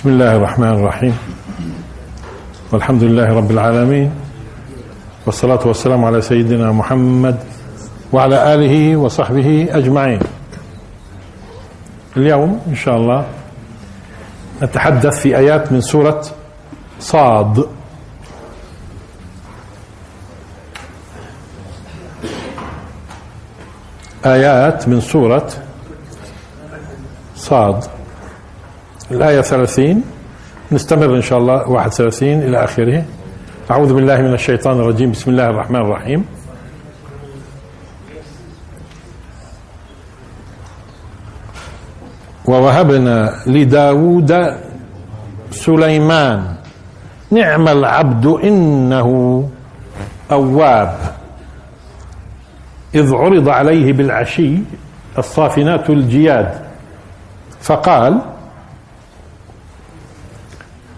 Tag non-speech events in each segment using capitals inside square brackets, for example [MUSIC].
بسم الله الرحمن الرحيم والحمد لله رب العالمين والصلاة والسلام على سيدنا محمد وعلى آله وصحبه أجمعين اليوم إن شاء الله نتحدث في آيات من سورة صاد. آيات من سورة صاد. الآية 30 نستمر إن شاء الله 31 إلى آخره. أعوذ بالله من الشيطان الرجيم. بسم الله الرحمن الرحيم. ووهبنا لداود سليمان. نعم العبد إنه أواب. إذ عرض عليه بالعشي الصافنات الجياد. فقال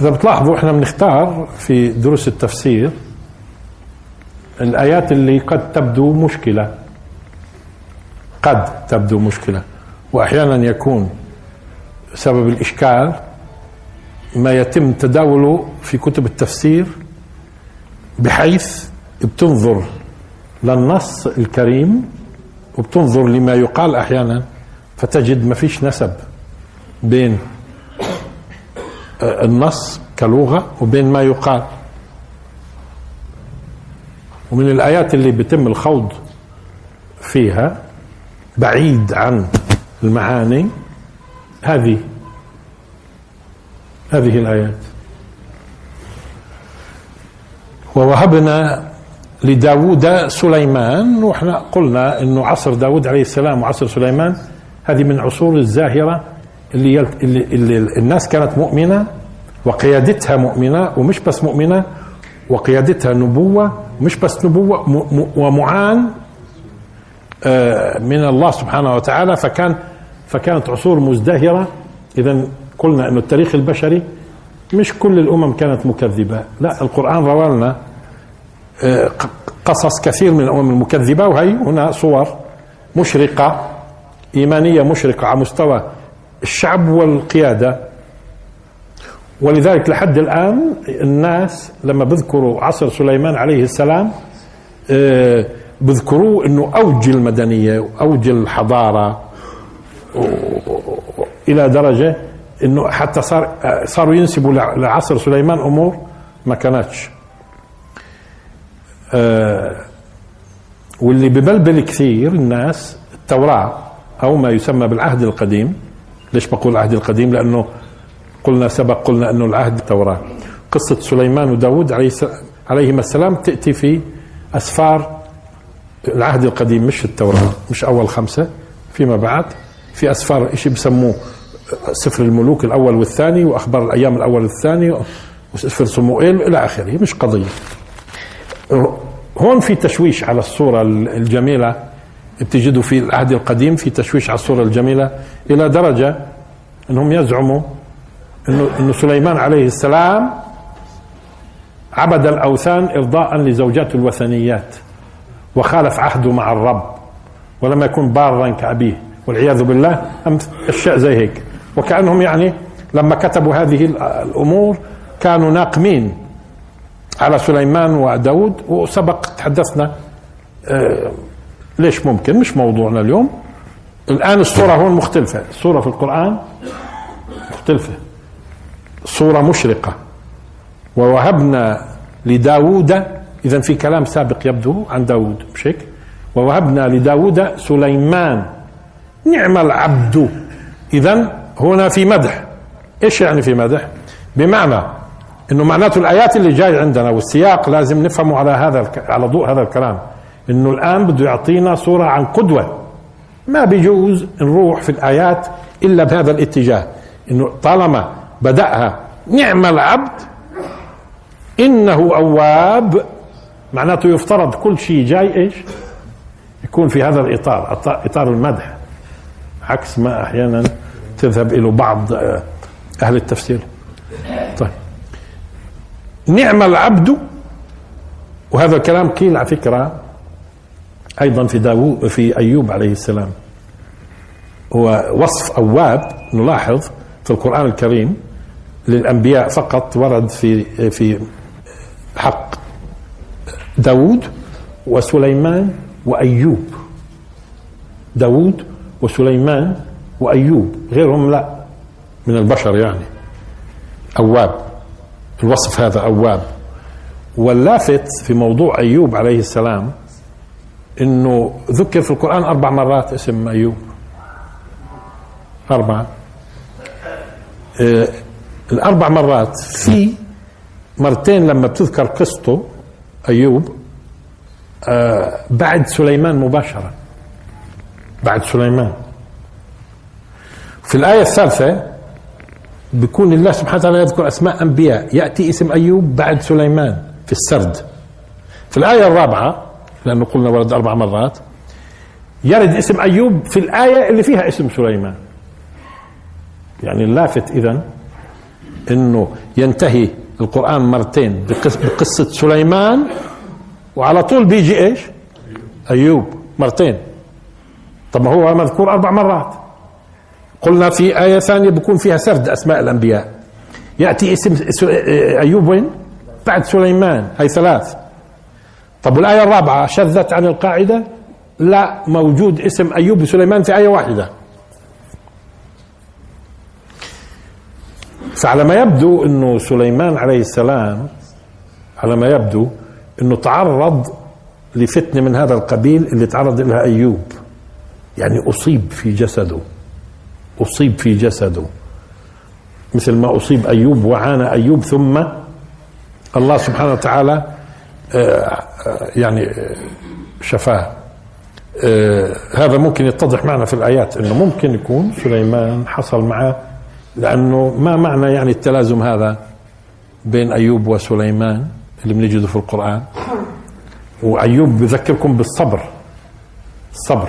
إذا بتلاحظوا إحنا بنختار في دروس التفسير الآيات اللي قد تبدو مشكلة قد تبدو مشكلة وأحيانا يكون سبب الإشكال ما يتم تداوله في كتب التفسير بحيث بتنظر للنص الكريم وبتنظر لما يقال أحيانا فتجد ما فيش نسب بين النص كلغة وبين ما يقال. ومن الآيات اللي بيتم الخوض فيها بعيد عن المعاني هذه. هذه الآيات. ووهبنا لداود سليمان وإحنا قلنا إنه عصر داود عليه السلام وعصر سليمان هذه من عصور الزاهرة اللي, اللي, اللي الناس كانت مؤمنة وقيادتها مؤمنة ومش بس مؤمنة وقيادتها نبوة مش بس نبوة ومعان من الله سبحانه وتعالى. فكان فكانت عصور مزدهرة. إذا قلنا أنه التاريخ البشري مش كل الأمم كانت مكذبة. لا القرآن روى لنا قصص كثير من الأمم المكذبة. وهي هنا صور مشرقة إيمانية مشرقة على مستوى الشعب والقيادة. ولذلك لحد الآن الناس لما بذكروا عصر سليمان عليه السلام بذكروه إنه أوج المدنية واوج الحضارة إلى درجة إنه حتى صار صاروا ينسبوا لعصر سليمان أمور ما كانتش. واللي ببلبل كثير الناس التوراة أو ما يسمى بالعهد القديم ليش بقول العهد القديم؟ لأنه قلنا سبق قلنا أنه العهد التوراة. قصة سليمان وداود عليه عليهما السلام تأتي في أسفار العهد القديم مش التوراة مش أول خمسة فيما بعد. في أسفار إشي بسموه؟ سفر الملوك الأول والثاني وأخبار الأيام الأول والثاني وسفر صموئيل إلى آخره. مش قضية. هون في تشويش على الصورة الجميلة. بتجدوا في العهد القديم في تشويش على الصورة الجميلة إلى درجة أنهم يزعموا أنه, إنه سليمان عليه السلام عبد الأوثان إرضاء لزوجاته الوثنيات وخالف عهده مع الرب ولم يكن بارا كأبيه والعياذ بالله أشياء زي هيك. وكأنهم يعني لما كتبوا هذه الأمور كانوا ناقمين على سليمان وداود وسبق تحدثنا آه ليش ممكن؟ مش موضوعنا اليوم. الآن الصورة هون مختلفة. الصورة في القرآن مختلفة. صورة مشرقة. ووهبنا لداود إذا في كلام سابق يبدو عن داود مش هيك ووهبنا لداود سليمان. نعم العبد. إذا هنا في مدح. إيش يعني في مدح؟ بمعنى إنه معناته الآيات اللي جاي عندنا والسياق لازم نفهمه على هذا على ضوء هذا الكلام. إنه الآن بده يعطينا صوره عن قدوة. ما بيجوز نروح في الآيات إلا بهذا الاتجاه إنه طالما بدأها نعم العبد إنه أواب معناته يفترض كل شيء جاي إيش؟ يكون في هذا الإطار إطار المدح. عكس ما أحيانا تذهب إلى بعض آه، أهل التفسير. طيب. نعم العبد وهذا الكلام قيل على فكرة. أيضا في داوود في أيوب عليه السلام. هو وصف أواب نلاحظ في القرآن الكريم للأنبياء فقط ورد في في حق داوود وسليمان وأيوب. داوود وسليمان وأيوب غيرهم لا من البشر يعني. أواب الوصف هذا أواب. واللافت في موضوع أيوب عليه السلام إنه ذكر في القرآن أربع مرات اسم أيوب. اربعه آه الأربع مرات في مرتين لما بتذكر قصته أيوب آه بعد سليمان مباشرة. بعد سليمان. في الآية الثالثة بيكون الله سبحانه وتعالى يذكر أسماء أنبياء. يأتي اسم أيوب بعد سليمان في السرد. في الآية الرابعة لأنه قلنا ورد أربع مرات. يرد اسم أيوب في الآية اللي فيها اسم سليمان. يعني اللافت اذا إنه ينتهي القرآن مرتين بقصة سليمان وعلى طول بيجي إيش؟ أيوب مرتين. طب ما هو مذكور أربع مرات. قلنا في آية ثانية بكون فيها سرد أسماء الأنبياء. يأتي اسم أيوب وين؟ بعد سليمان هي ثلاث. طب والآية الرابعة شذت عن القاعدة؟ لا موجود اسم أيوب وسليمان في آية واحدة. فعلى ما يبدو أنه سليمان عليه السلام على ما يبدو أنه تعرض لفتنة من هذا القبيل اللي تعرض لها أيوب. يعني أصيب في جسده. أصيب في جسده. مثل ما أصيب أيوب وعانى أيوب ثم الله سبحانه وتعالى آه، يعني آه، شفاه آه، هذا ممكن يتضح معنا في الآيات أنه ممكن يكون سليمان حصل معه لأنه ما معنى يعني التلازم هذا بين أيوب وسليمان اللي بنجده في القرآن؟ وأيوب بذكركم بالصبر. الصبر.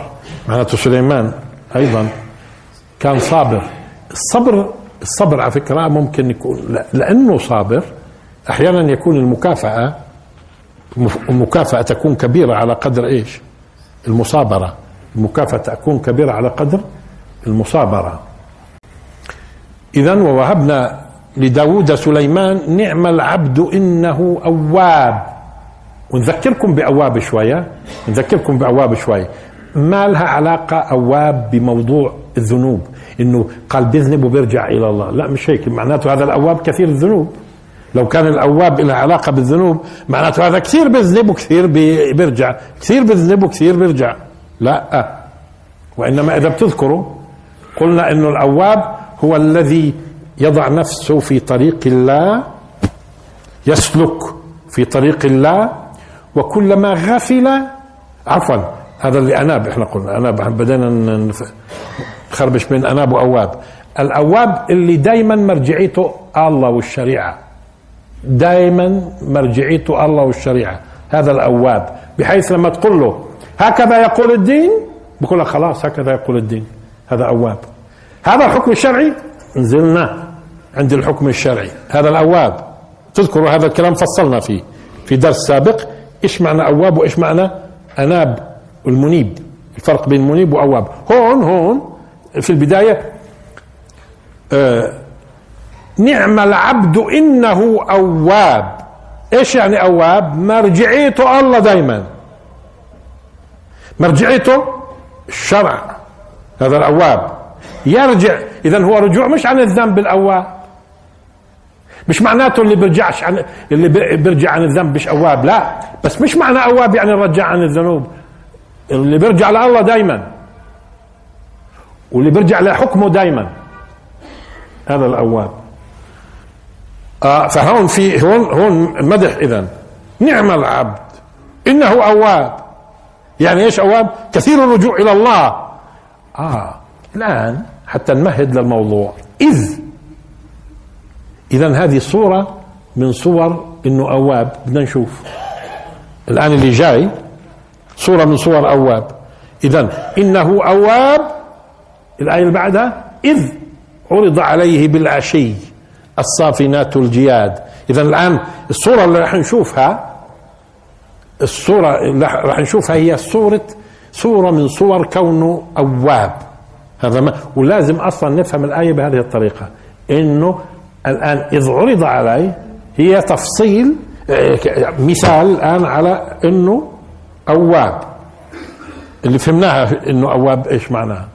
معناته سليمان أيضا كان صابر. الصبر الصبر على فكرة ممكن يكون لأنه صابر أحيانا يكون المكافأة المكافأة تكون كبيرة على قدر إيش؟ المصابرة. المكافأة تكون كبيرة على قدر المصابرة. إذا ووهبنا لداود سليمان نعم العبد إنه أواب. ونذكركم بأواب شوية. نذكركم بأواب شوية. ما لها علاقة أواب بموضوع الذنوب؟ إنه قال بيذنب وبيرجع إلى الله. لا مش هيك. معناته هذا الأواب كثير الذنوب. لو كان الأواب له علاقة بالذنوب معناته هذا كثير بيذنب وكثير بيرجع. كثير بيذنب وكثير بيرجع. لا وإنما إذا بتذكروا قلنا إنه الأواب هو الذي يضع نفسه في طريق الله يسلك في طريق الله وكلما غفل عفوا هذا اللي أناب إحنا قلنا أناب بدينا نخربش بين أناب وأواب. الأواب اللي دائما مرجعيته الله والشريعة. دائما مرجعيته الله والشريعة. هذا الأواب. بحيث لما تقول له هكذا يقول الدين؟ بقول لك خلاص هكذا يقول الدين. هذا أواب. هذا الحكم الشرعي؟ نزلنا عند الحكم الشرعي. هذا الأواب. تذكروا هذا الكلام فصلنا فيه. في درس سابق إيش معنى أواب وإيش معنى أناب؟ والمنيب الفرق بين منيب وأواب. هون هون في البداية آه نعم العبد إنه أواب. إيش يعني أواب؟ مرجعيته الله دائما مرجعيته الشرع. هذا الأواب. يرجع. اذا هو رجوع مش عن الذنب الأواب. مش معناته اللي بيرجعش عن اللي بيرجع عن الذنب مش أواب. لا. بس مش معنى أواب يعني رجع عن الذنوب. اللي بيرجع لله دايما. واللي بيرجع لحكمه دايما. هذا الأواب. آه فهون في هون هون مدح اذا نعم العبد. إنه أواب. يعني إيش أواب؟ كثير الرجوع إلى الله. آه الآن حتى نمهد للموضوع. إذ. إذا هذه صورة من صور إنه أواب. بدنا نشوف. الآن اللي جاي صورة من صور أواب. إذا إنه أواب. الآية اللي بعدها إذ عرض عليه بالعشي. الصافنات الجياد. إذا الآن الصورة اللي راح نشوفها الصورة اللي راح نشوفها هي صورة صورة من صور كونه أواب. هذا ما ولازم أصلا نفهم الآية بهذه الطريقة. إنه الآن إذ عرض عليه هي تفصيل مثال الآن على إنه أواب. اللي فهمناها إنه أواب إيش معناها؟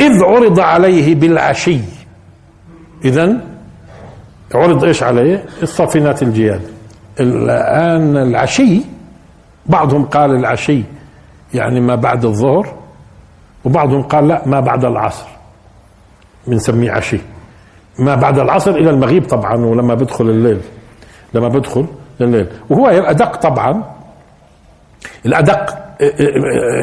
إذ عرض عليه بالعشي. إذا عرض إيش عليه؟ الصافنات الجياد. الآن العشي بعضهم قال العشي يعني ما بعد الظهر وبعضهم قال لا ما بعد العصر. بنسميه عشي. ما بعد العصر إلى المغيب طبعا ولما بدخل الليل. لما بدخل الليل وهو الأدق طبعا. الأدق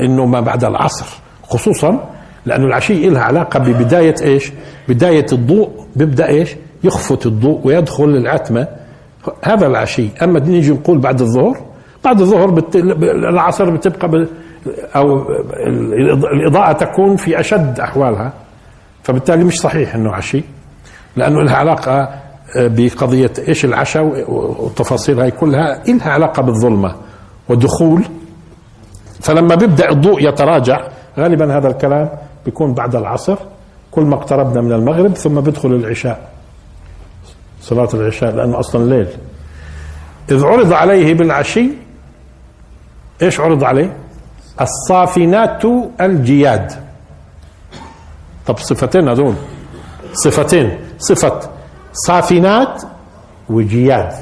إنه ما بعد العصر. خصوصا لأنه العشي لها علاقة ببداية إيش؟ بداية الضوء. بيبدأ إيش؟ يخفت الضوء ويدخل العتمة. هذا العشي. أما نيجي نقول بعد الظهر بعد الظهر بت... العصر بتبقى ب... أو الإضاءة تكون في أشد أحوالها. فبالتالي مش صحيح إنه عشي لأنه لها علاقة آه، بقضية إيش؟ العشاء والتفاصيل هاي كلها لها علاقة بالظلمة ودخول. فلما بيبدأ الضوء يتراجع غالبا هذا الكلام بيكون بعد العصر كل ما اقتربنا من المغرب ثم بدخل العشاء صلاة العشاء لأنه أصلا ليل. إذ عرض عليه بالعشي إيش عرض عليه؟ الصافنات الجياد. طب صفتين هذول. صفتين. صفة صافنات وجياد.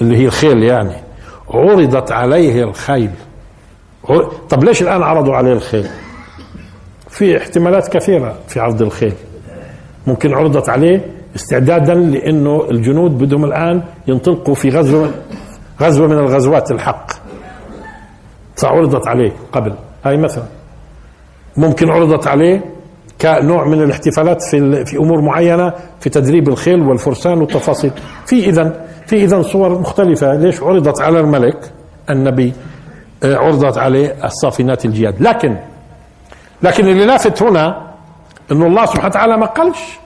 اللي هي الخيل يعني. عرضت عليه الخيل. طب ليش الآن عرضوا عليه الخيل؟ في احتمالات كثيرة في عرض الخيل. ممكن عرضت عليه استعدادا لأنه الجنود بدهم الآن ينطلقوا في غزو غزوة من الغزوات الحق. فعرضت عليه قبل. هاي مثلا. ممكن عرضت عليه كنوع من الاحتفالات في في أمور معينة في تدريب الخيل والفرسان والتفاصيل. في اذا في اذا صور مختلفة. ليش عرضت على الملك النبي؟ عرضت عليه الصافنات الجياد. لكن لكن اللي لافت هنا إنه الله سبحانه وتعالى ما قالش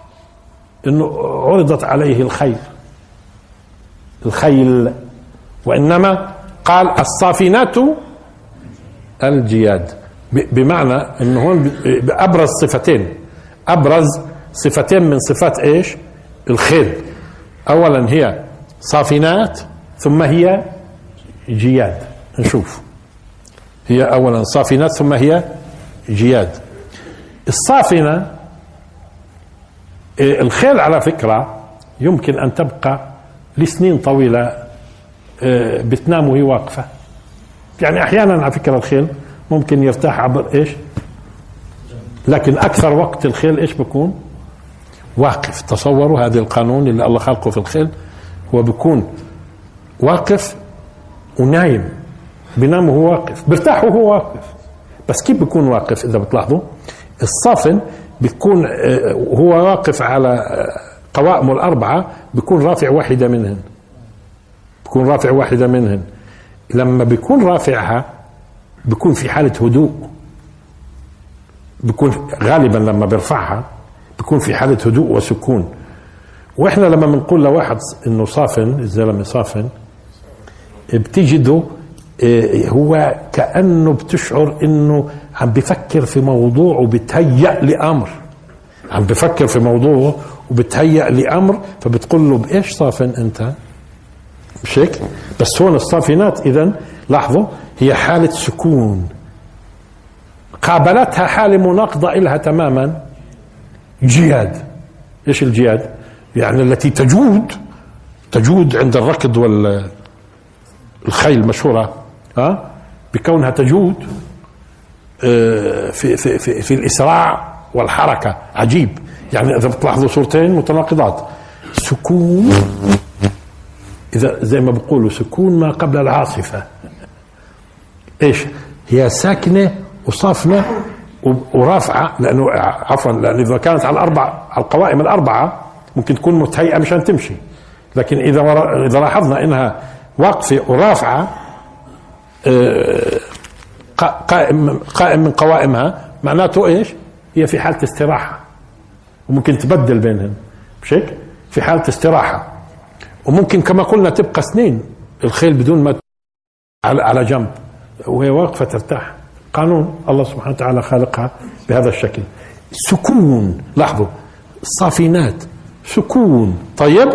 إنه عرضت عليه الخيل. الخيل. وإنما قال الصافنات الجياد. بمعنى انه هون أبرز صفتين. أبرز صفتين من صفات إيش؟ الخيل. اولا هي صافنات ثم هي جياد. نشوف. هي اولا صافنات ثم هي جياد. الصافنة إيه، الخيل على فكرة يمكن أن تبقى لسنين طويلة إيه، بتنام وهي واقفة. يعني أحيانا على فكرة الخيل ممكن يرتاح عبر إيش؟ لكن أكثر وقت الخيل إيش بكون؟ واقف. تصوروا هذا القانون اللي الله خلقه في الخيل هو بيكون واقف ونايم. بينام وهو واقف بيرتاح وهو واقف. بس كيف بيكون واقف إذا بتلاحظوا؟ الصافن بيكون آه، هو واقف على آه، قوائمه الأربعة بيكون رافع واحدة منهن. بيكون رافع واحدة منهن. لما بيكون رافعها بيكون في حالة هدوء. بيكون غالبا لما بيرفعها بيكون في حالة هدوء وسكون. وإحنا لما بنقول لواحد إنه صافن الزلمة صافن بتجده هو كأنه بتشعر إنه عم بفكر في موضوع وبتهيأ لأمر عم بفكر في موضوع وبتهيأ لأمر فبتقول له بإيش صافن أنت؟ مش هيك؟ بس هون الصافنات إذا لاحظوا هي حالة سكون قابلتها حالة مناقضة لها تماما جياد إيش الجياد؟ يعني التي تجود تجود عند الركض وال الخيل مشهورة ها؟ بكونها تجود آه، في في في, في الإسراع والحركة. عجيب. يعني إذا بتلاحظوا صورتين متناقضات. سكون إذا زي ما بقولوا سكون ما قبل العاصفة. إيش؟ هي ساكنة وصافنة ورافعة لأنه عفوا لأنه إذا كانت على الأربع على القوائم الأربعة ممكن تكون متهيئة مشان تمشي. لكن إذا إذا لاحظنا إنها واقفة ورافعة آه، قائم قائم من قوائمها. معناته إيش؟ هي في حالة استراحة وممكن تبدل بينهم. مش هيك؟ في حالة استراحة. وممكن كما قلنا تبقى سنين الخيل بدون ما على جنب. وهي واقفة ترتاح. قانون الله سبحانه وتعالى خالقها بهذا الشكل. سكون لاحظوا. الصافينات سكون. طيب؟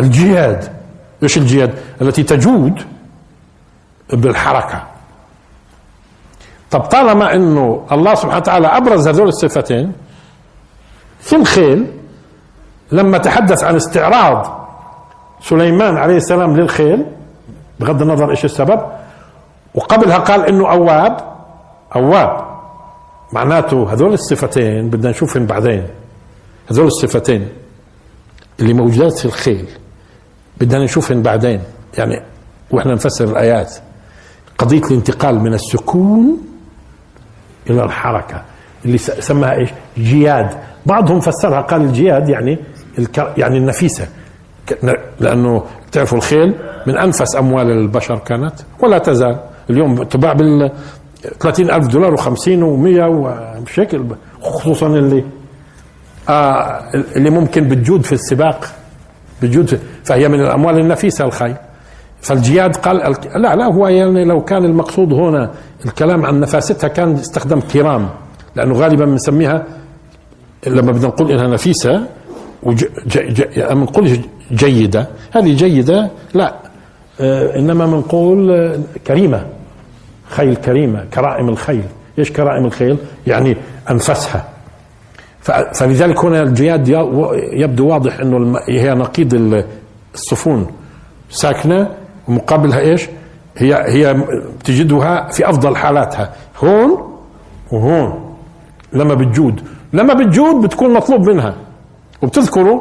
الجياد إيش الجياد التي تجود بالحركة. طب طالما إنه الله سبحانه وتعالى أبرز هذول الصفتين في الخيل لما تحدث عن استعراض سليمان عليه السلام للخيل بغض النظر إيش السبب وقبلها قال إنه أواب أواب. معناته هذول الصفتين بدنا نشوفهم بعدين. هذول الصفتين اللي موجودات في الخيل بدنا نشوفهم بعدين. يعني وإحنا نفسر الآيات. قضية الانتقال من السكون إلى الحركة اللي سماها إيش؟ جياد. بعضهم فسرها قال الجياد يعني يعني النفيسة. لأنه تعرفوا الخيل من أنفس أموال البشر كانت ولا تزال. اليوم تباع بال 30 ألف دولار و50 و100 وبشكل خصوصا اللي آه اللي ممكن بتجود في السباق بتجود فهي من الأموال النفيسة الخيل فالجياد قال لا لا هو يعني لو كان المقصود هنا الكلام عن نفاستها كان يستخدم كرام لأنه غالبا بنسميها لما بدنا نقول إنها نفيسة بنقول جيدة هذه جيدة لا آه إنما بنقول آه، كريمة خيل كريمة كرائم الخيل. إيش كرائم الخيل؟ يعني انفسها فلذلك هنا الجياد يبدو واضح إنه هي نقيض الصفون ساكنة ومقابلها إيش؟ هي هي تجدها في أفضل حالاتها. هون وهون. لما بتجود. لما بتجود بتكون مطلوب منها. وبتذكروا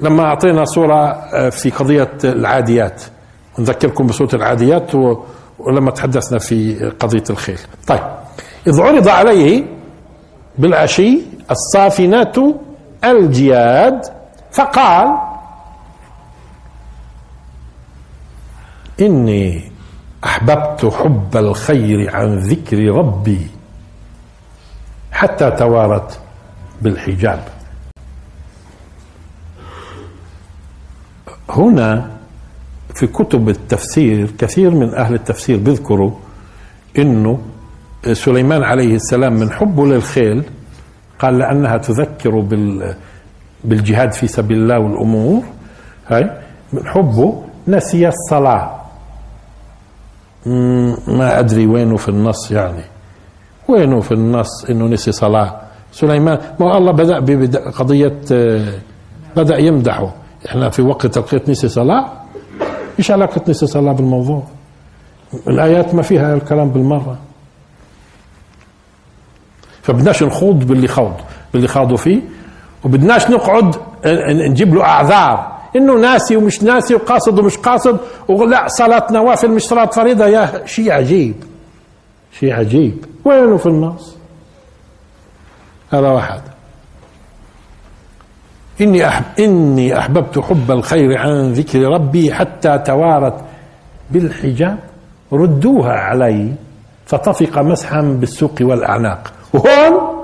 لما أعطينا صورة آه، في قضية العاديات. نذكركم بصورة العاديات ولما تحدثنا في قضية الخيل. طيب. إذ عرض عليه بالعشي الصافنات الجياد فقال إني أحببت حب الخير عن ذكر ربي حتى توارت بالحجاب. هنا في كتب التفسير كثير من أهل التفسير بيذكروا أنه سليمان عليه السلام من حبه للخيل قال لأنها تذكر بال بالجهاد في سبيل الله والأمور هاي من حبه نسي الصلاة. ما أدري وينه في النص يعني. وينه في النص إنه نسي صلاة. سليمان ما الله بدأ بقضيه آه، بدأ يمدحه. إحنا في وقت تلقيت نسي صلاة؟ إيش علاقة نسي صلاة بالموضوع؟ الآيات ما فيها الكلام بالمرة. فبدناش نخوض باللي خوض باللي خاضوا فيه وبدناش نقعد نجيب له أعذار. إنه ناسي ومش ناسي وقاصد ومش قاصد. ولا صلاة نوافل مش صلاة فريضة. يا شيء عجيب. شيء عجيب. وينه في النص؟ هذا واحد. إني أحب إني أحببت حب الخير عن ذكر ربي حتى توارت بالحجاب. ردوها علي فطفق مسحا بالسوق والأعناق. وهون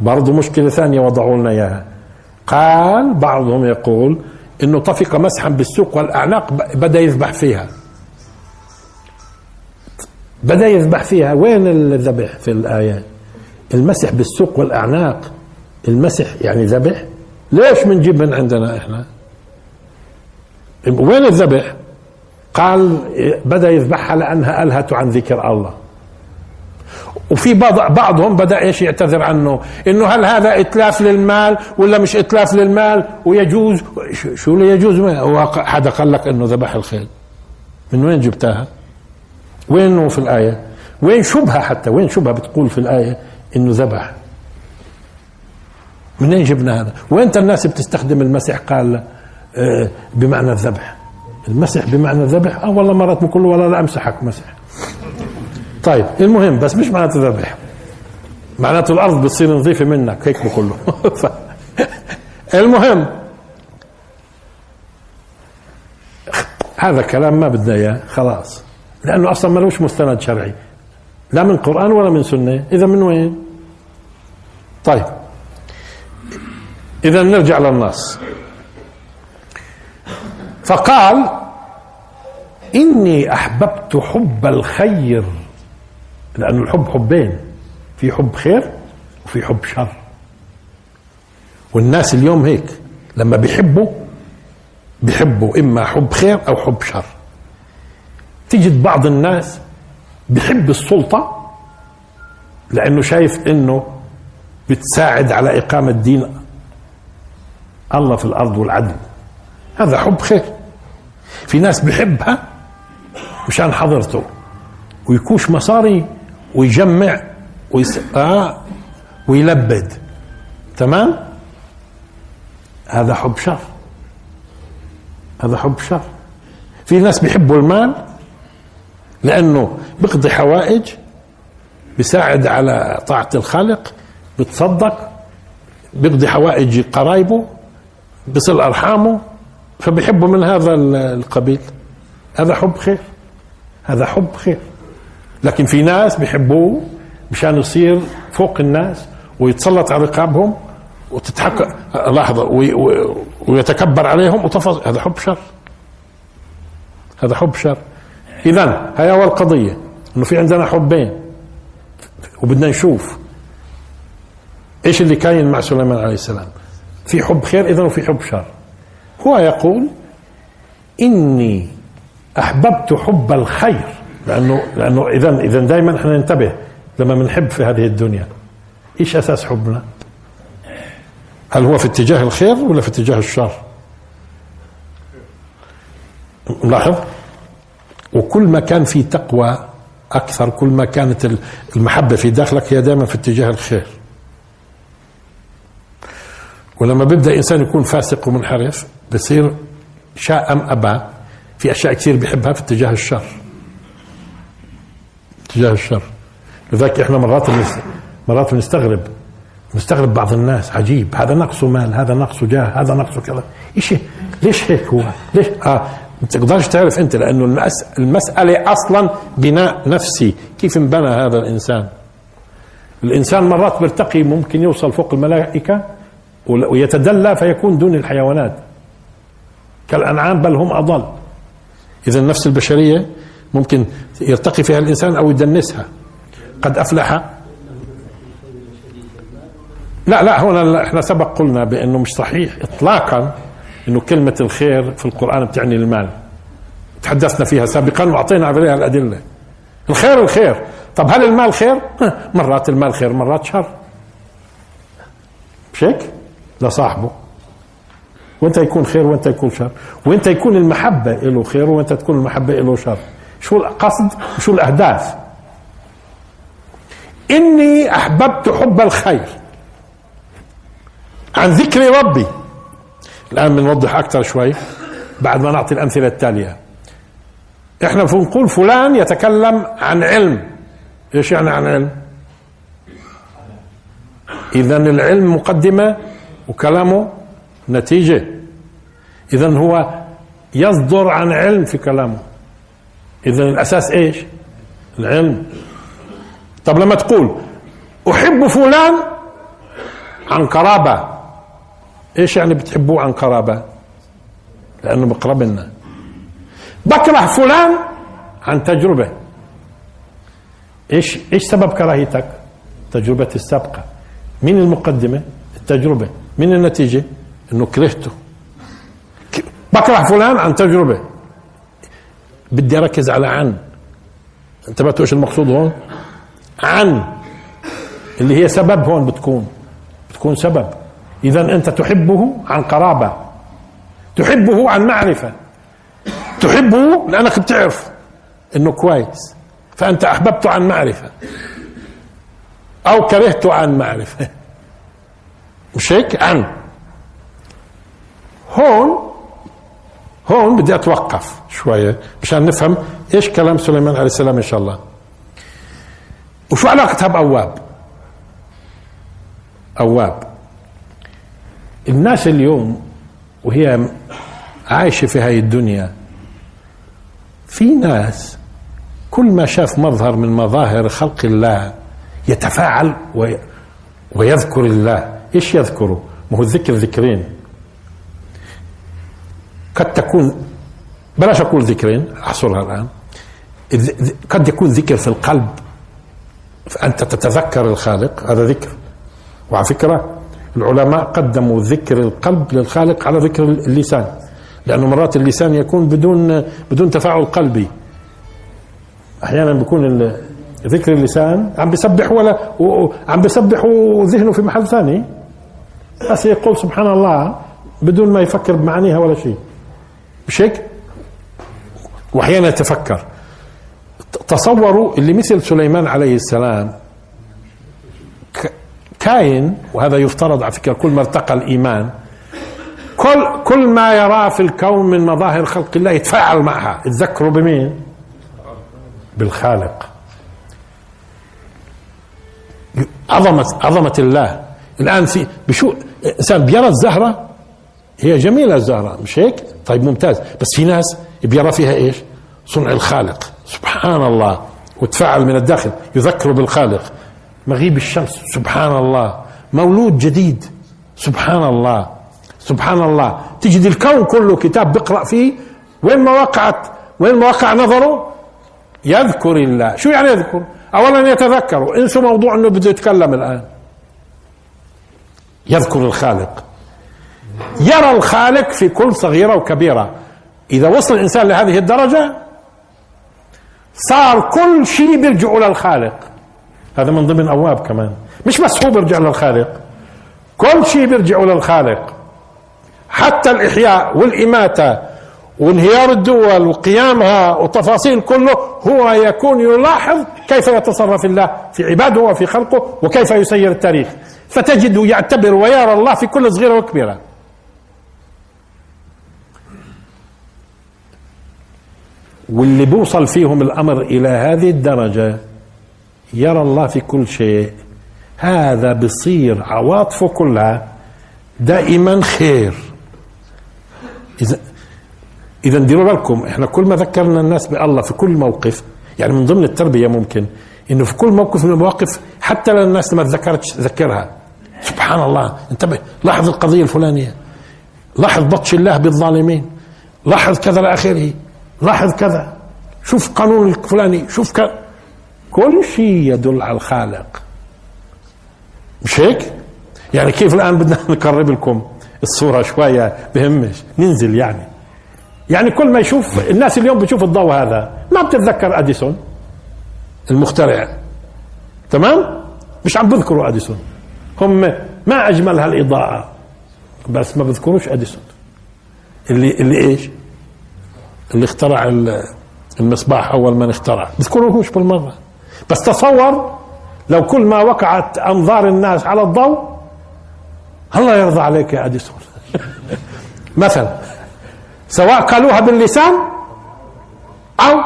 برضو مشكلة ثانية وضعوا لنا إياها. قال بعضهم يقول إنه طفق مسحا بالسوق والأعناق بدأ يذبح فيها. بدأ يذبح فيها. وين الذبح في الايات المسح بالسوق والأعناق. المسح يعني ذبح. ليش بنجيب من عندنا إحنا؟ وين الذبح؟ قال بدأ يذبحها لأنها ألهت عن ذكر الله. وفي بعض بعضهم بدأ إيش يعتذر عنه. إنه هل هذا إتلاف للمال ولا مش إتلاف للمال؟ ويجوز. شو اللي يجوز؟ هو حدا قال لك إنه ذبح الخيل. من وين جبتها؟ وين في الآية؟ وين شبهة حتى؟ وين شبهة بتقول في الآية إنه ذبح؟ منين جبنا هذا؟ وين الناس بتستخدم المسح؟ قال آه، بمعنى الذبح. المسح بمعنى الذبح؟ آه والله مرات بقول والله لا أمسحك مسح. طيب المهم بس مش معناته ذبح معناته الأرض بتصير نظيفة منك هيك بقول له [LAUGHS] المهم هذا كلام ما بدنا إياه خلاص. لأنه أصلا ملوش مستند شرعي. لا من قرآن ولا من سنة. إذا من وين؟ طيب. إذا نرجع للنص. فقال إني أحببت حب الخير لأن الحب حبين في حب خير وفي حب شر. والناس اليوم هيك لما بيحبوا بيحبوا إما حب خير أو حب شر. تجد بعض الناس بيحب السلطة لأنه شايف إنه بتساعد على إقامة دين الله في الأرض والعدل هذا حب خير. في ناس بيحبها مشان حضرته ويكوش مصاري ويجمع ويس... آه ويلبد. تمام؟ هذا حب شر. هذا حب شر. في ناس بيحبوا المال لأنه بيقضي حوائج بيساعد على طاعة الخالق بتصدق بيقضي حوائج قرايبه بصل أرحامه فبيحبوا من هذا القبيل. هذا حب خير. هذا حب خير. لكن في ناس بيحبوه مشان يصير فوق الناس ويتسلط على رقابهم وتتحكم لحظة ويتكبر عليهم وتفضل هذا حب شر. هذا حب شر. إذا هي أول قضية إنه في عندنا حبين. وبدنا نشوف إيش اللي كاين مع سليمان عليه السلام. في حب خير إذا وفي حب شر. هو يقول إني أحببت حب الخير. لأنه لأنه اذا اذا دائما إحنا ننتبه لما بنحب في هذه الدنيا إيش أساس حبنا؟ هل هو في اتجاه الخير ولا في اتجاه الشر؟ ملاحظ؟ وكل ما كان في تقوى أكثر كل ما كانت المحبة في داخلك هي دائما في اتجاه الخير. ولما بيبدأ إنسان يكون فاسق ومنحرف بصير شاء أم أبى في أشياء كثير بيحبها في اتجاه الشر. تجاه الشر. لذلك إحنا مرات مرات بنستغرب نستغرب بعض الناس. عجيب. هذا نقصه مال هذا نقصه جاه هذا نقصه كذا. إيش ليش هيك هو؟ ليش؟ آه ما تقدرش تعرف أنت لأنه المس... المسألة أصلا بناء نفسي. كيف انبنى هذا الإنسان؟ الإنسان مرات بيرتقي ممكن يوصل فوق الملائكة ويتدلى فيكون دون الحيوانات. كالأنعام بل هم أضل. اذا النفس البشرية ممكن يرتقي فيها الإنسان أو يدنسها. قد أفلح. لا لا هنا إحنا سبق قلنا بأنه مش صحيح إطلاقا أنه كلمة الخير في القرآن بتعني المال. تحدثنا فيها سابقا وأعطينا عليها الأدلة. الخير الخير. طب هل المال خير؟ [LAUGHS] مرات المال خير مرات شر. مش هيك؟ لصاحبه وانت يكون خير وانت يكون شر. وانت يكون المحبة له خير وانت تكون المحبة له شر. شو القصد وشو الأهداف. إني أحببت حب الخير عن ذكر ربي. الآن بنوضح أكثر شوي بعد ما نعطي الأمثلة التالية. إحنا بنقول فلان يتكلم عن علم. إيش يعني عن علم؟ إذا العلم مقدمة وكلامه نتيجة. إذا هو يصدر عن علم في كلامه. اذا الأساس إيش؟ العلم. طب لما تقول أحب فلان عن قرابه إيش يعني بتحبوه عن قرابه لأنه بقرب لنا بكره فلان عن تجربة. إيش إيش سبب كراهيتك؟ تجربة السابقة. مين المقدمة؟ التجربة. مين النتيجة؟ إنه كرهته. بكره فلان عن تجربة. بدي أركز على عن. انتبهتوا إيش المقصود هون؟ عن. اللي هي سبب هون بتكون. بتكون سبب. اذا أنت تحبه عن قرابة. تحبه عن معرفة. تحبه لأنك بتعرف إنه كويس. فأنت أحببته عن معرفة. أو كرهته عن معرفة. [LAUGHS] مش هيك؟ عن. هون هون بدي أتوقف شوية مشان نفهم إيش كلام سليمان عليه السلام إن شاء الله. وشو علاقتها بأواب؟ أواب. الناس اليوم وهي عايشة في هاي الدنيا في ناس كل ما شاف مظهر من مظاهر خلق الله يتفاعل ويذكر الله. إيش يذكره ما هو الذكر ذكرين. قد تكون بلاش أقول ذكرين احصرها الآن. قد يكون ذكر في القلب فأنت تتذكر الخالق هذا ذكر. وعلى فكرة العلماء قدموا ذكر القلب للخالق على ذكر اللسان لأنه مرات اللسان يكون بدون بدون تفاعل قلبي. أحيانا بيكون ذكر اللسان عم بيسبح ولا عم بيسبح وذهنه في محل ثاني. بس يقول سبحان الله بدون ما يفكر بمعانيها ولا شيء. مش هيك؟ وأحيانا يتفكر تصوروا اللي مثل سليمان عليه السلام كاين وهذا يفترض على فكرة كل ما ارتقى الإيمان كل كل ما يراه في الكون من مظاهر خلق الله يتفاعل معها يتذكروا بمين؟ بالخالق عظمة عظمة الله الآن في بشو إنسان بيرى الزهرة هي جميلة الزهرة مش هيك؟ طيب ممتاز. بس في ناس بيرى فيها إيش؟ صنع الخالق. سبحان الله. وتفاعل من الداخل. يذكر بالخالق. مغيب الشمس. سبحان الله. مولود جديد. سبحان الله. سبحان الله. تجد الكون كله كتاب بقرأ فيه. وين ما وقعت وين ما وقع نظره؟ يذكر الله. شو يعني يذكر؟ اولا يتذكر. انسوا موضوع إنه بده يتكلم الآن. يذكر الخالق. يرى الخالق في كل صغيرة وكبيرة. إذا وصل الإنسان لهذه الدرجة صار كل شيء بيرجع للخالق هذا من ضمن أبواب كمان. مش بس هو بيرجع للخالق كل شيء بيرجع للخالق حتى الإحياء والإماتة وانهيار الدول وقيامها وتفاصيل كله هو يكون يلاحظ كيف يتصرف الله في عباده وفي خلقه وكيف يسير التاريخ. فتجده يعتبر ويرى الله في كل صغيرة وكبيرة. واللي بيوصل فيهم الأمر إلى هذه الدرجة يرى الله في كل شيء. هذا بصير عواطفه كلها دائما خير. اذا إذا ديروا بالكم إحنا كل ما ذكرنا الناس بالله في كل موقف يعني من ضمن التربية ممكن إنه في كل موقف من المواقف حتى لو الناس ما تذكرتش ذكرها. سبحان الله. انتبه لاحظ القضية الفلانية. لاحظ بطش الله بالظالمين. لاحظ كذا لآخره. لاحظ كذا. شوف قانون الفلاني شوف كذا كل شيء يدل على الخالق. مش هيك؟ يعني كيف الآن بدنا [LAUGHS] نقرب لكم الصورة شوية؟ بهمش. ننزل يعني. يعني كل ما يشوف الناس اليوم بتشوف الضوء هذا. ما بتتذكر أديسون؟ المخترع. تمام؟ مش عم بذكروا أديسون. هم ما أجمل هالإضاءة. بس ما بذكروش أديسون. اللي اللي إيش؟ اللي اخترع المصباح أول من اخترع. بذكروهوش بالمرة. بس تصور لو كل ما وقعت أنظار الناس على الضوء الله يرضى عليك يا اديسون [LAUGHS] مثلا سواء قالوها باللسان أو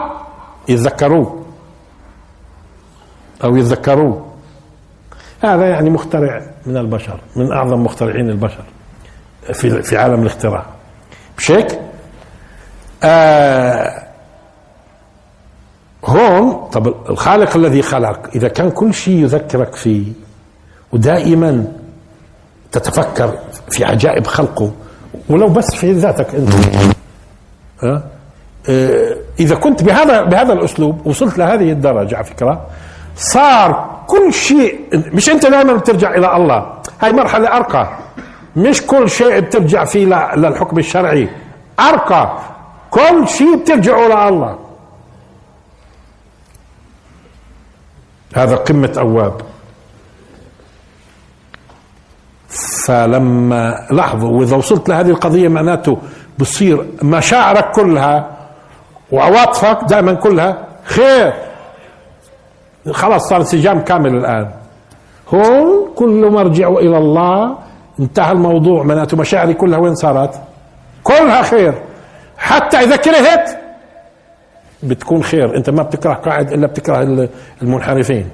يتذكروه. أو يتذكروه. هذا يعني مخترع من البشر من أعظم مخترعين البشر في في عالم الاختراع. مش هيك؟ آه هون طب الخالق الذي خلق إذا كان كل شيء يذكرك فيه ودائما تتفكر في عجائب خلقه ولو بس في ذاتك أنت. أه؟ إذا كنت بهذا بهذا الأسلوب وصلت لهذه الدرجة على فكرة صار كل شيء مش أنت دائما بترجع إلى الله. هاي مرحلة أرقى. مش كل شيء بترجع فيه للحكم الشرعي. أرقى. كل شيء بترجعوا لله هذا قمة أواب. فلما لاحظوا وإذا وصلت لهذه القضية معناته بصير مشاعرك كلها وعواطفك دائما كلها خير. خلاص صار انسجام كامل الآن. هون كل مرجع إلى الله. انتهى الموضوع. معناته مشاعري كلها وين صارت؟ كلها خير. حتى إذا كرهت بتكون خير. أنت ما بتكره قاعد إلا بتكره المنحرفين.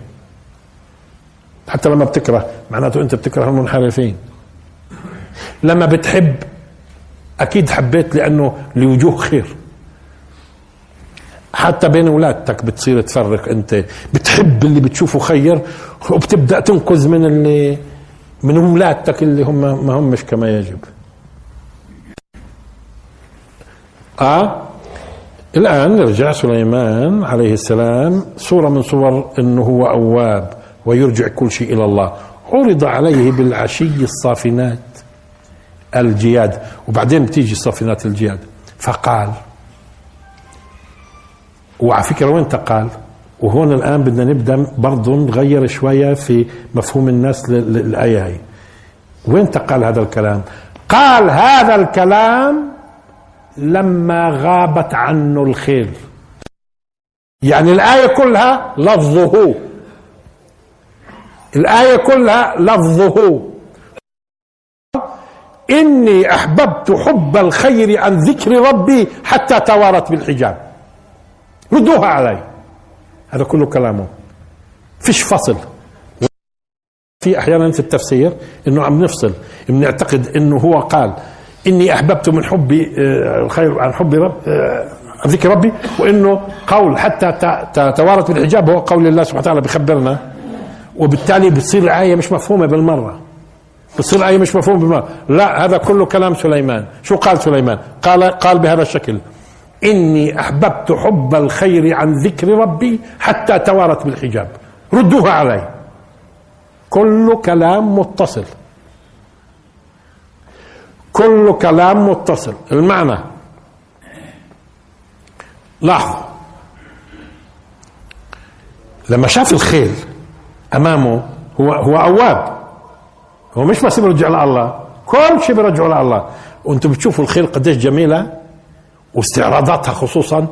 حتى لما بتكره معناته أنت بتكره المنحرفين. لما بتحب أكيد حبيت لأنه لوجوه خير. حتى بين اولادك بتصير تفرق أنت. بتحب اللي بتشوفه خير وبتبدأ تنقذ من اللي من اولادك اللي هم ما همش كما يجب. آه الآن نرجع سليمان عليه السلام صوره من صور إنه هو أواب ويرجع كل شيء إلى الله. عرض عليه بالعشي الصافنات الجياد. وبعدين بتيجي الصافنات الجياد. فقال وعلى فكرة وين قال وهون الآن بدنا نبدأ برضه نغير شوية في مفهوم الناس للآية هي. وين قال هذا الكلام؟ قال هذا الكلام لما غابت عنه الخيل يعني الآية كلها لفظه. الآية كلها لفظه. إني أحببت حب الخير عن ذكر ربي حتى توارت بالحجاب. ردوها علي. هذا كله كلامه. فيش فصل. في أحيانا في التفسير إنه عم نفصل. بنعتقد إنه هو قال. إني أحببت من حبي آه، الخير عن حبي رب آه، ذكر ربي وإنه قول حتى توارت بالحجاب هو قول الله سبحانه وتعالى بخبرنا وبالتالي بتصير الآية مش مفهومة بالمرة. بتصير الآية مش مفهومة بالمرة. لا هذا كله كلام سليمان. شو قال سليمان؟ قال قال بهذا الشكل إني أحببت حب الخير عن ذكر ربي حتى توارت بالحجاب. ردوها علي. كل كلام متصل. كل كلام متصل. المعنى. لاحظوا. لما شاف الخيل أمامه هو هو أواب. هو مش بس بيرجع لله كل شيء بيرجعه لله وأنتم بتشوفوا الخيل قديش جميلة واستعراضاتها خصوصا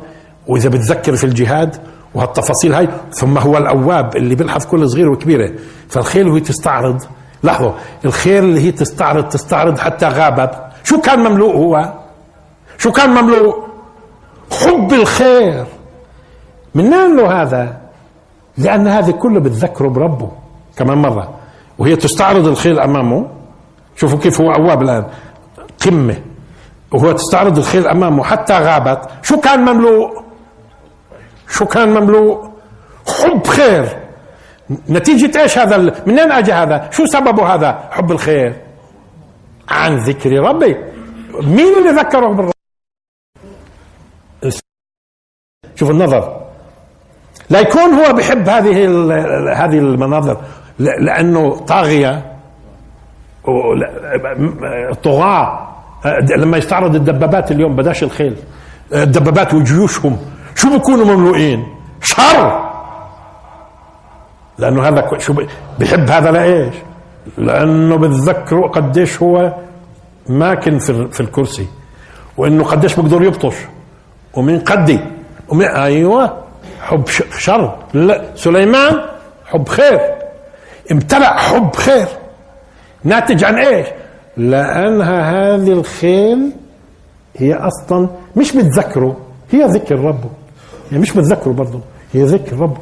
وإذا بتذكر في الجهاد وهالتفاصيل هاي ثم هو الأواب اللي بيلحظ كل صغيره وكبيرة. فالخيل وهي تستعرض لاحظوا الخيل اللي هي تستعرض تستعرض حتى غابت. شو كان مملوء هو؟ شو كان مملوء؟ حب الخير. من وين له هذا؟ لأن هذه كله بتذكره بربه كمان مرة. وهي تستعرض الخيل أمامه. شوفوا كيف هو أواب الآن. قمة. وهو تستعرض الخيل أمامه حتى غابت. شو كان مملوء؟ شو كان مملوء؟ حب خير. نتيجة إيش هذا من اين اجى هذا؟ شو سببه هذا؟ حب الخير. عن ذكر ربي. مين اللي ذكره بالرب شوف النظر. لا يكون هو بحب هذه هذه المناظر. لأنه طاغية. طغاة. لما يستعرض الدبابات اليوم بداش الخيل. الدبابات وجيوشهم. شو بيكونوا مملوئين؟ شر. لأنه هذا شو بحب هذا لإيش؟ لأنه بتذكروا قديش هو ماكن في في الكرسي وإنه قديش بقدر يبطش ومن قدي ومن أيوه حب شر. لا سليمان حب خير. امتلأ حب خير. ناتج عن إيش؟ لأنها هذه الخيل هي أصلا مش بتذكره هي ذكر ربه. يعني مش بتذكره برضه. هي ذكر ربه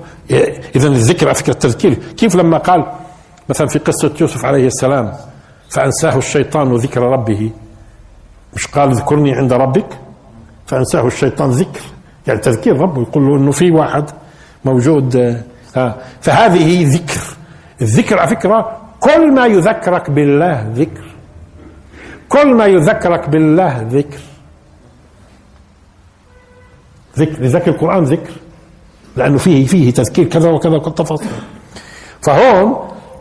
إذا الذكر على فكرة التذكير. كيف لما قال مثلا في قصة يوسف عليه السلام فأنساه الشيطان ذكر ربه؟ مش قال اذكرني عند ربك؟ فأنساه الشيطان ذكر. يعني تذكير ربه يقول له إنه في واحد موجود آه. فهذه ذكر. الذكر على فكرة كل ما يذكرك بالله ذكر. كل ما يذكرك بالله ذكر. ذكر لذلك القرآن ذكر. لأنه فيه فيه تذكير كذا وكذا تفاصيل. فهون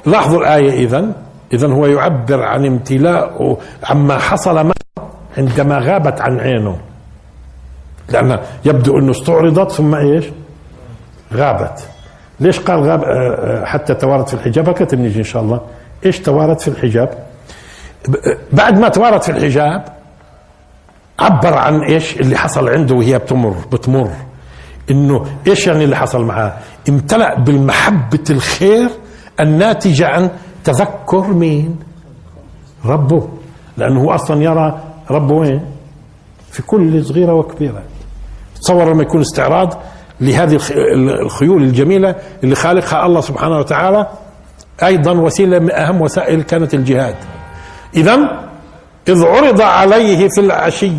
لاحظوا الآية إذا إذا هو يعبر عن امتلاء عما حصل معه عندما غابت عن عينه. لأن يبدو أنه استعرضت ثم إيش؟ غابت. ليش قال غاب؟ آه، آه، حتى توارت في الحجاب؟ هكذا نيجي إن شاء الله. إيش توارت في الحجاب؟ بعد ما توارت في الحجاب عبر عن إيش اللي حصل عنده وهي بتمر بتمر. إنه إيش يعني اللي حصل معها؟ امتلأ بالمحبة الخير الناتجة عن تذكر مين؟ ربه. لأنه هو أصلا يرى ربه وين؟ في كل صغيرة وكبيرة. تصور لما يكون استعراض لهذه الخيول الجميلة اللي خالقها الله سبحانه وتعالى أيضا وسيلة من أهم وسائل كانت الجهاد. اذا إذ عرض عليه في العشي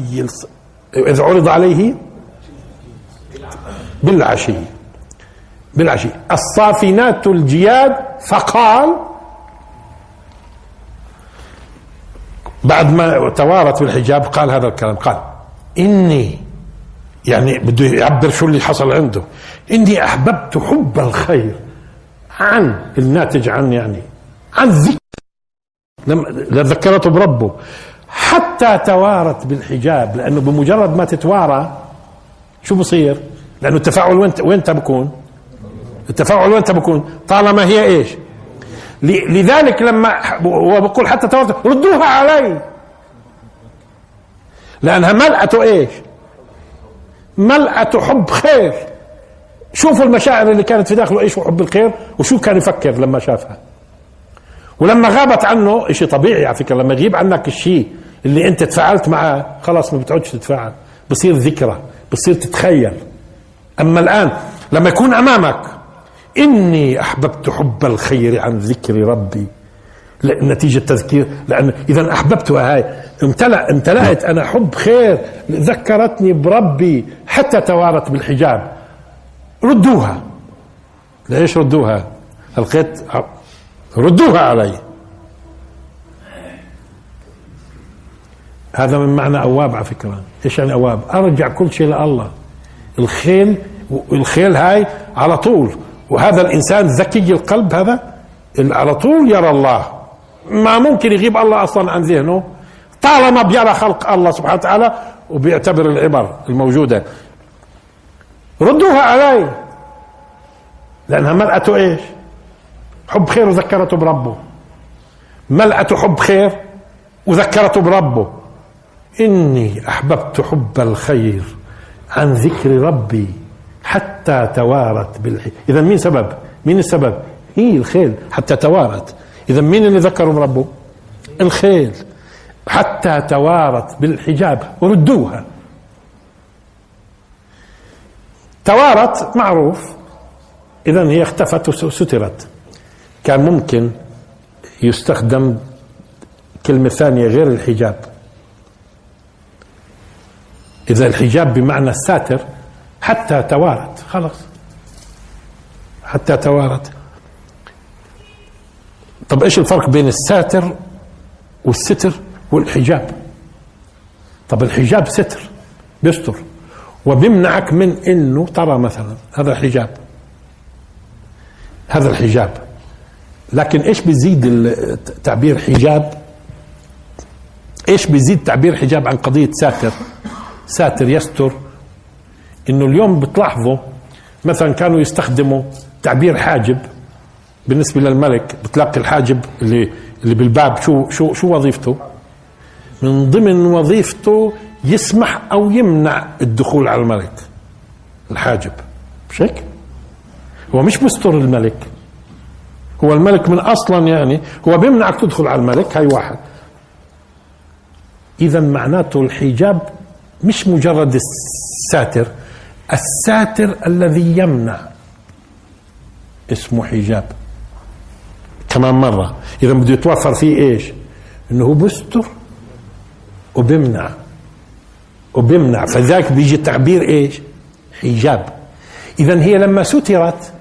إذ عرض عليه بالعشي بالعشي. الصافنات الجياد فقال بعد ما توارت بالحجاب قال هذا الكلام قال إني يعني بده يعبر شو اللي حصل عنده. إني أحببت حب الخير عن الناتج عن يعني عن ذكر. لما ذكرته بربه. حتى توارت بالحجاب لأنه بمجرد ما تتوارى شو بصير؟ لأنه التفاعل وين وين بكون؟ التفاعل وين بكون؟ طالما هي إيش؟ لذلك لما هو بقول حتى توارت ردوها علي. لأنها ملأة إيش؟ ملأة حب خير. شوفوا المشاعر اللي كانت في داخله إيش حب الخير وشو كان يفكر لما شافها. ولما غابت عنه شيء طبيعي على فكرة لما يغيب عنك الشيء اللي أنت تفاعلت معاه خلاص ما بتعودش تتفاعل. بصير ذكرى بصير تتخيل. أما الآن لما يكون أمامك. إني أحببت حب الخير عن ذكر ربي. نتيجة تذكير لأن إذا أحببتها هاي. امتلأ امتلأت أنا حب خير ذكرتني بربي حتى توارت بالحجاب. ردوها. ليش ردوها؟ ألقيت ردوها علي. هذا من معنى أواب على فكرة. إيش يعني أواب؟ أرجع كل شيء لله. الخيل الخيل هاي على طول. وهذا الإنسان ذكي القلب هذا على طول يرى الله. ما ممكن يغيب الله أصلا عن ذهنه. طالما بيرى خلق الله سبحانه وتعالى وبيعتبر العبر الموجودة. ردوها علي. لأنها ملأته إيش؟ حب خير وذكرته بربه. ملأته حب خير وذكرته بربه. إني أحببت حب الخير. عن ذكر ربي حتى توارت بالحي. إذا مين سبب؟ مين السبب؟ هي الخيل. حتى توارت. إذا مين اللي ذكروا بربه الخيل. حتى توارت بالحجاب. وردوها. توارت معروف. إذا هي اختفت وسترت. كان ممكن يستخدم كلمة ثانية غير الحجاب. إذا الحجاب بمعنى الساتر حتى توارت خلاص. حتى توارت طب إيش الفرق بين الساتر والستر والحجاب؟ طب الحجاب ستر بيستر. وبيمنعك من إنه ترى مثلا هذا الحجاب. هذا الحجاب. لكن إيش بيزيد التعبير حجاب؟ إيش بيزيد تعبير حجاب عن قضية ساتر؟ ساتر يستر إنه اليوم بتلاحظوا مثلا كانوا يستخدموا تعبير حاجب بالنسبة للملك بتلاقي الحاجب اللي اللي بالباب شو شو شو وظيفته؟ من ضمن وظيفته يسمح أو يمنع الدخول على الملك الحاجب مش هيك؟ هو مش بيستر الملك هو الملك من أصلا يعني هو بيمنعك تدخل على الملك هاي واحد اذا معناته الحجاب مش مجرد الساتر الساتر الذي يمنع اسمه حجاب. كمان مرة. إذا بده يتوفر فيه إيش؟ إنه هو بستر وبمنع. وبمنع. فذاك بيجي التعبير إيش؟ حجاب. إذا هي لما سترت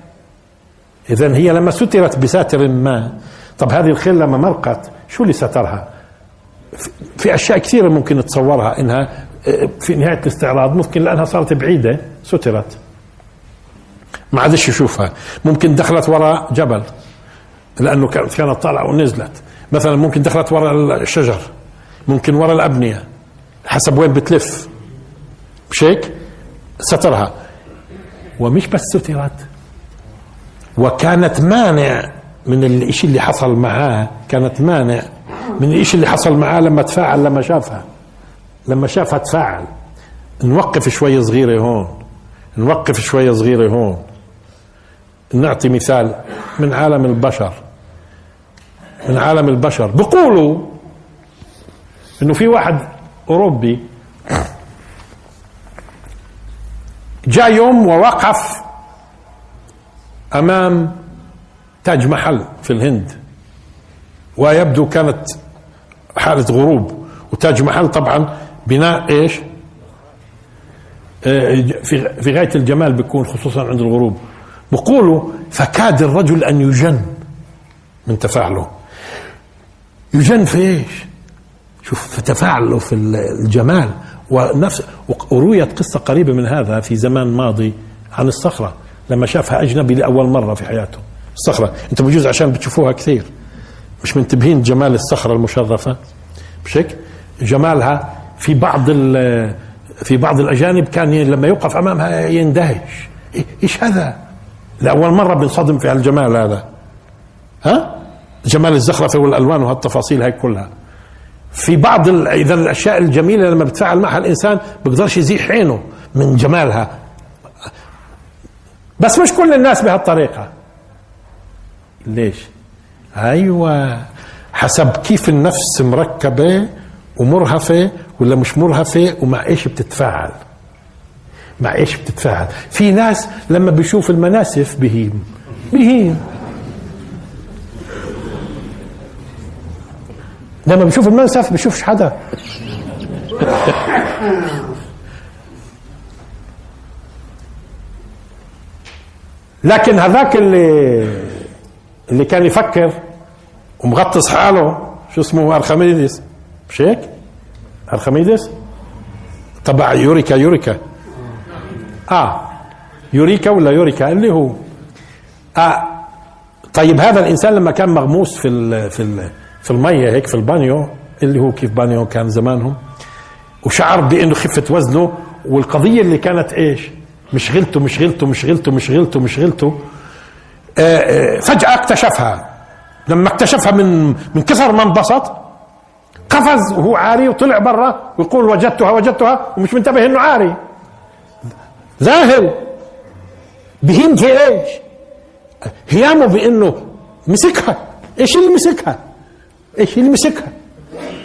إذا هي لما سترت بساتر ما. طب هذه الخيل لما مرقت شو اللي سترها؟ في أشياء كثيرة ممكن تصورها إنها في نهاية الاستعراض ممكن لأنها صارت بعيدة سترت. ما عادش يشوفها. ممكن دخلت وراء جبل لأنه كانت طالعة ونزلت. مثلا ممكن دخلت وراء الشجر ممكن وراء الأبنية حسب وين بتلف. مش هيك؟ سترها. ومش بس سترت وكانت مانع من الشيء اللي حصل معاه كانت مانع من الشيء اللي حصل معاه لما تفاعل لما شافها. لما شافها تفاعل نوقف شوية صغيرة هون نوقف شوية صغيرة هون. نعطي مثال من عالم البشر من عالم البشر. بقولوا إنه في واحد أوروبي جاء يوم ووقف أمام تاج محل في الهند ويبدو كانت حالة غروب. وتاج محل طبعا بناء إيش؟ آه، في في غاية الجمال بيكون خصوصا عند الغروب. بقولوا فكاد الرجل أن يجن من تفاعله. يجن في إيش؟ شوف في تفاعله في الجمال ونفس ورويت قصة قريبة من هذا في زمان ماضي عن الصخرة لما شافها أجنبي لأول مرة في حياته. الصخرة. أنتم بجوز عشان بتشوفوها كثير. مش منتبهين جمال الصخرة المشرفة؟ مش هيك جمالها في بعض في بعض الأجانب كان لما يوقف أمامها يندهش. إيش هذا؟ لأول مرة بنصدم في الجمال هذا. ها؟ جمال الزخرفة والألوان وهالتفاصيل هاي كلها. في بعض إذا الأشياء الجميلة لما بتفاعل معها الإنسان بيقدرش يزيح عينه من جمالها. بس مش كل الناس بهالطريقة. ليش؟ أيوه حسب كيف النفس مركبة ومرهفة ولا مش مرهفة ومع إيش بتتفاعل؟ مع إيش بتتفاعل؟ في ناس لما بيشوف المناسف بهيم. بهيم. لما بيشوف المنسف بيشوفش حدا. لكن هذاك اللي اللي كان يفكر ومغطس حاله شو اسمه ارخميدس مش هيك؟ أرخميدس؟ تبع يوريكا يوريكا. آه. يوريكا ولا يوريكا؟ اللي هو. آه. طيب هذا الإنسان لما كان مغموس في ال في ال في المية هيك في البانيو اللي هو كيف بانيو كان زمانهم وشعر بأنه خفة وزنه والقضية اللي كانت إيش؟ مشغلته مشغلته مشغلته مشغلته مشغلته آه، آه، فجأة اكتشفها. لما اكتشفها من من كثر ما انبسط قفز وهو عاري وطلع برا ويقول وجدتها وجدتها ومش منتبه إنه عاري. ذاهل بهم في إيش؟ هيامه بإنه مسكها. إيش اللي مسكها؟ إيش اللي مسكها؟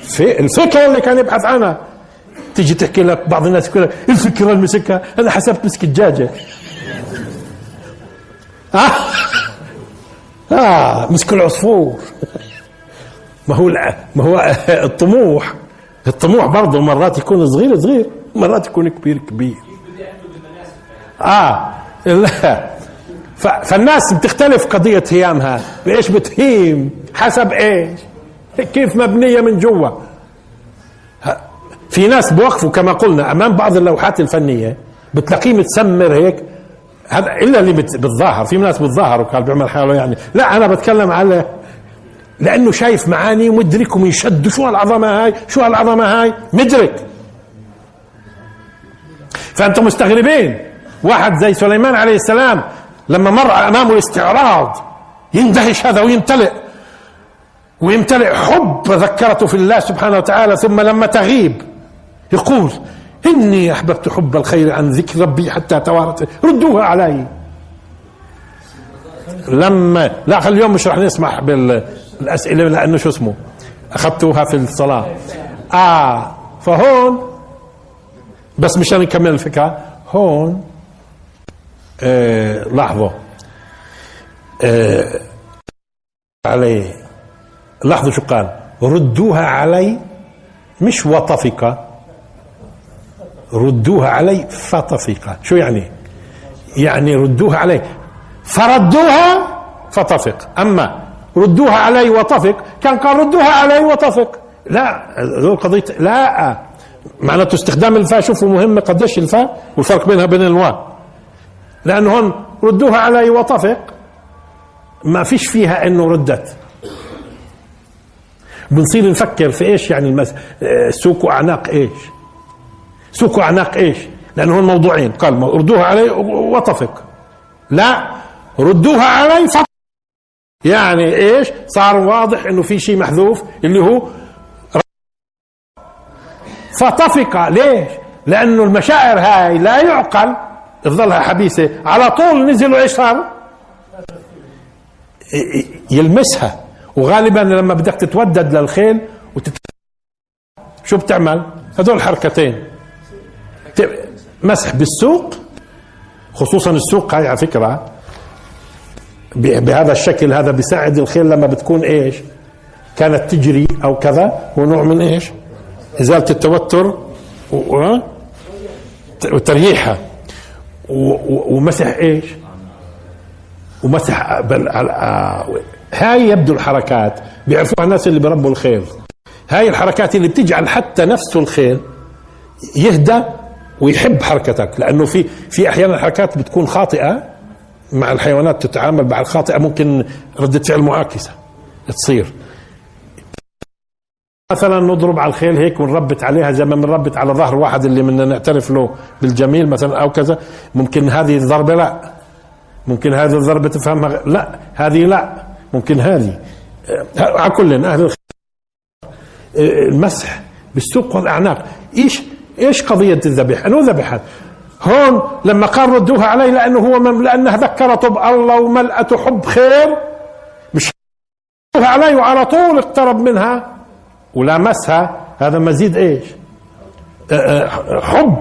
في الفكرة اللي كان يبحث عنها. تيجي تحكي لك بعض الناس يقول لك الفكرة اللي مسكها؟ أنا حسبت مسك الدجاجة. آه. آه مسك العصفور. ما هو ما هو [LAUGHS] الطموح. الطموح برضه مرات يكون صغير صغير. مرات يكون كبير كبير. آه. لا. فالناس بتختلف قضية هيامها بإيش بتهيم؟ حسب إيش؟ كيف مبنية من جوا؟ في ناس بوقفوا كما قلنا أمام بعض اللوحات الفنية بتلاقيه متسمر هيك. هذا إلا اللي بتظاهر. في ناس بتظاهر وكان بيعمل حاله يعني. لا أنا بتكلم على لأنه شايف معاني ومدرك ومنشد شو هالعظمة هاي؟ شو هالعظمة هاي؟ مدرك. فأنتم مستغربين. واحد زي سليمان عليه السلام لما مر أمامه الاستعراض يندهش هذا ويمتلئ. ويمتلئ حب ذكرته في الله سبحانه وتعالى ثم لما تغيب يقول إني أحببت حب الخير عن ذكر ربي حتى توارت ردوها علي. لما لا اليوم مش رح نسمح بالأسئلة لأنه شو اسمه؟ أخذتوها في الصلاة. آه فهون بس مشان نكمل الفكرة هون آه لحظة. آه عليه لاحظوا شو قال؟ ردوها علي مش وطفق ردوها علي فطفق شو يعني؟ يعني ردوها علي. فردوها فطفق أما ردوها علي وطفق. كان قال ردوها علي وطفق. لا ذو قضية لا. معناته استخدام الفاء شوفوا مهمة قديش الفاء والفرق بينها وبين الواو. لأنه هون ردوها علي وطفق. ما فيش فيها إنه ردت. بنصير نفكر في إيش يعني المس... آه، سوق وأعناق إيش؟ سوق وأعناق إيش؟ لأنه هون موضوعين. قال ردوها علي وطفق. لا ردوها علي فقط. يعني إيش؟ صار واضح إنه في شيء محذوف اللي هو فطفق. ليش؟ لأنه المشاعر هاي لا يعقل. تظلها حبيسة. على طول نزلوا إيش صار يلمسها. وغالبا لما بدك تتودد للخيل وتت... شو بتعمل؟ هدول حركتين. مسح بالسوق. خصوصا السوق هاي على فكرة بهذا الشكل هذا بيساعد الخيل لما بتكون إيش؟ كانت تجري أو كذا هو نوع من إيش؟ إزالة التوتر وتريحها ومسح إيش؟ ومسح بل آه، هاي يبدو الحركات. بيعرفوها الناس اللي بربوا الخيل. هاي الحركات اللي بتجعل حتى نفسه الخيل يهدى ويحب حركتك لأنه في في أحيانا حركات بتكون خاطئة مع الحيوانات تتعامل مع الخاطئة ممكن ردة فعل معاكسه تصير. مثلا نضرب على الخيل هيك ونربط عليها زي ما بنربط على ظهر واحد اللي بدنا نعترف له بالجميل مثلا أو كذا. ممكن هذه الضربة لا. ممكن هذه الضربة تفهمها لا. هذه لا. ممكن هذه. آه، على كل أهل الخيل آه، المسح بالسوق والأعناق. إيش إيش قضية الذبح انه ذبحت؟ هون لما قال ردوها عليه لأنه هو لأنها ذكرته بالله وملأته حب خير. مش ردوها عليه وعلى طول اقترب منها ولامسها. هذا مزيد إيش؟ آه، آه، حب.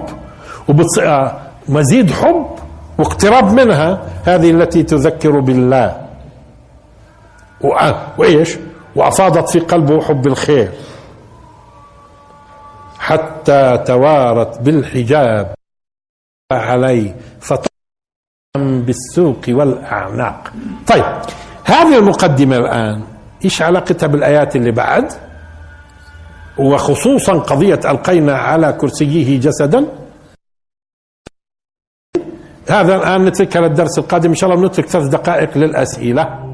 وبتص... آه، مزيد حب واقتراب منها. هذه التي تذكر بالله. وإيش؟ وأفاضت في قلبه حب الخير. حتى توارت بالحجاب. عليه فطم بالسوق والأعناق. طيب هذه المقدمة الآن إيش علاقتها بالآيات اللي بعد؟ وخصوصا قضية ألقينا على كرسيه جسدا. هذا الآن نتركها للدرس القادم. إن شاء الله نترك ثلاث دقائق للأسئلة.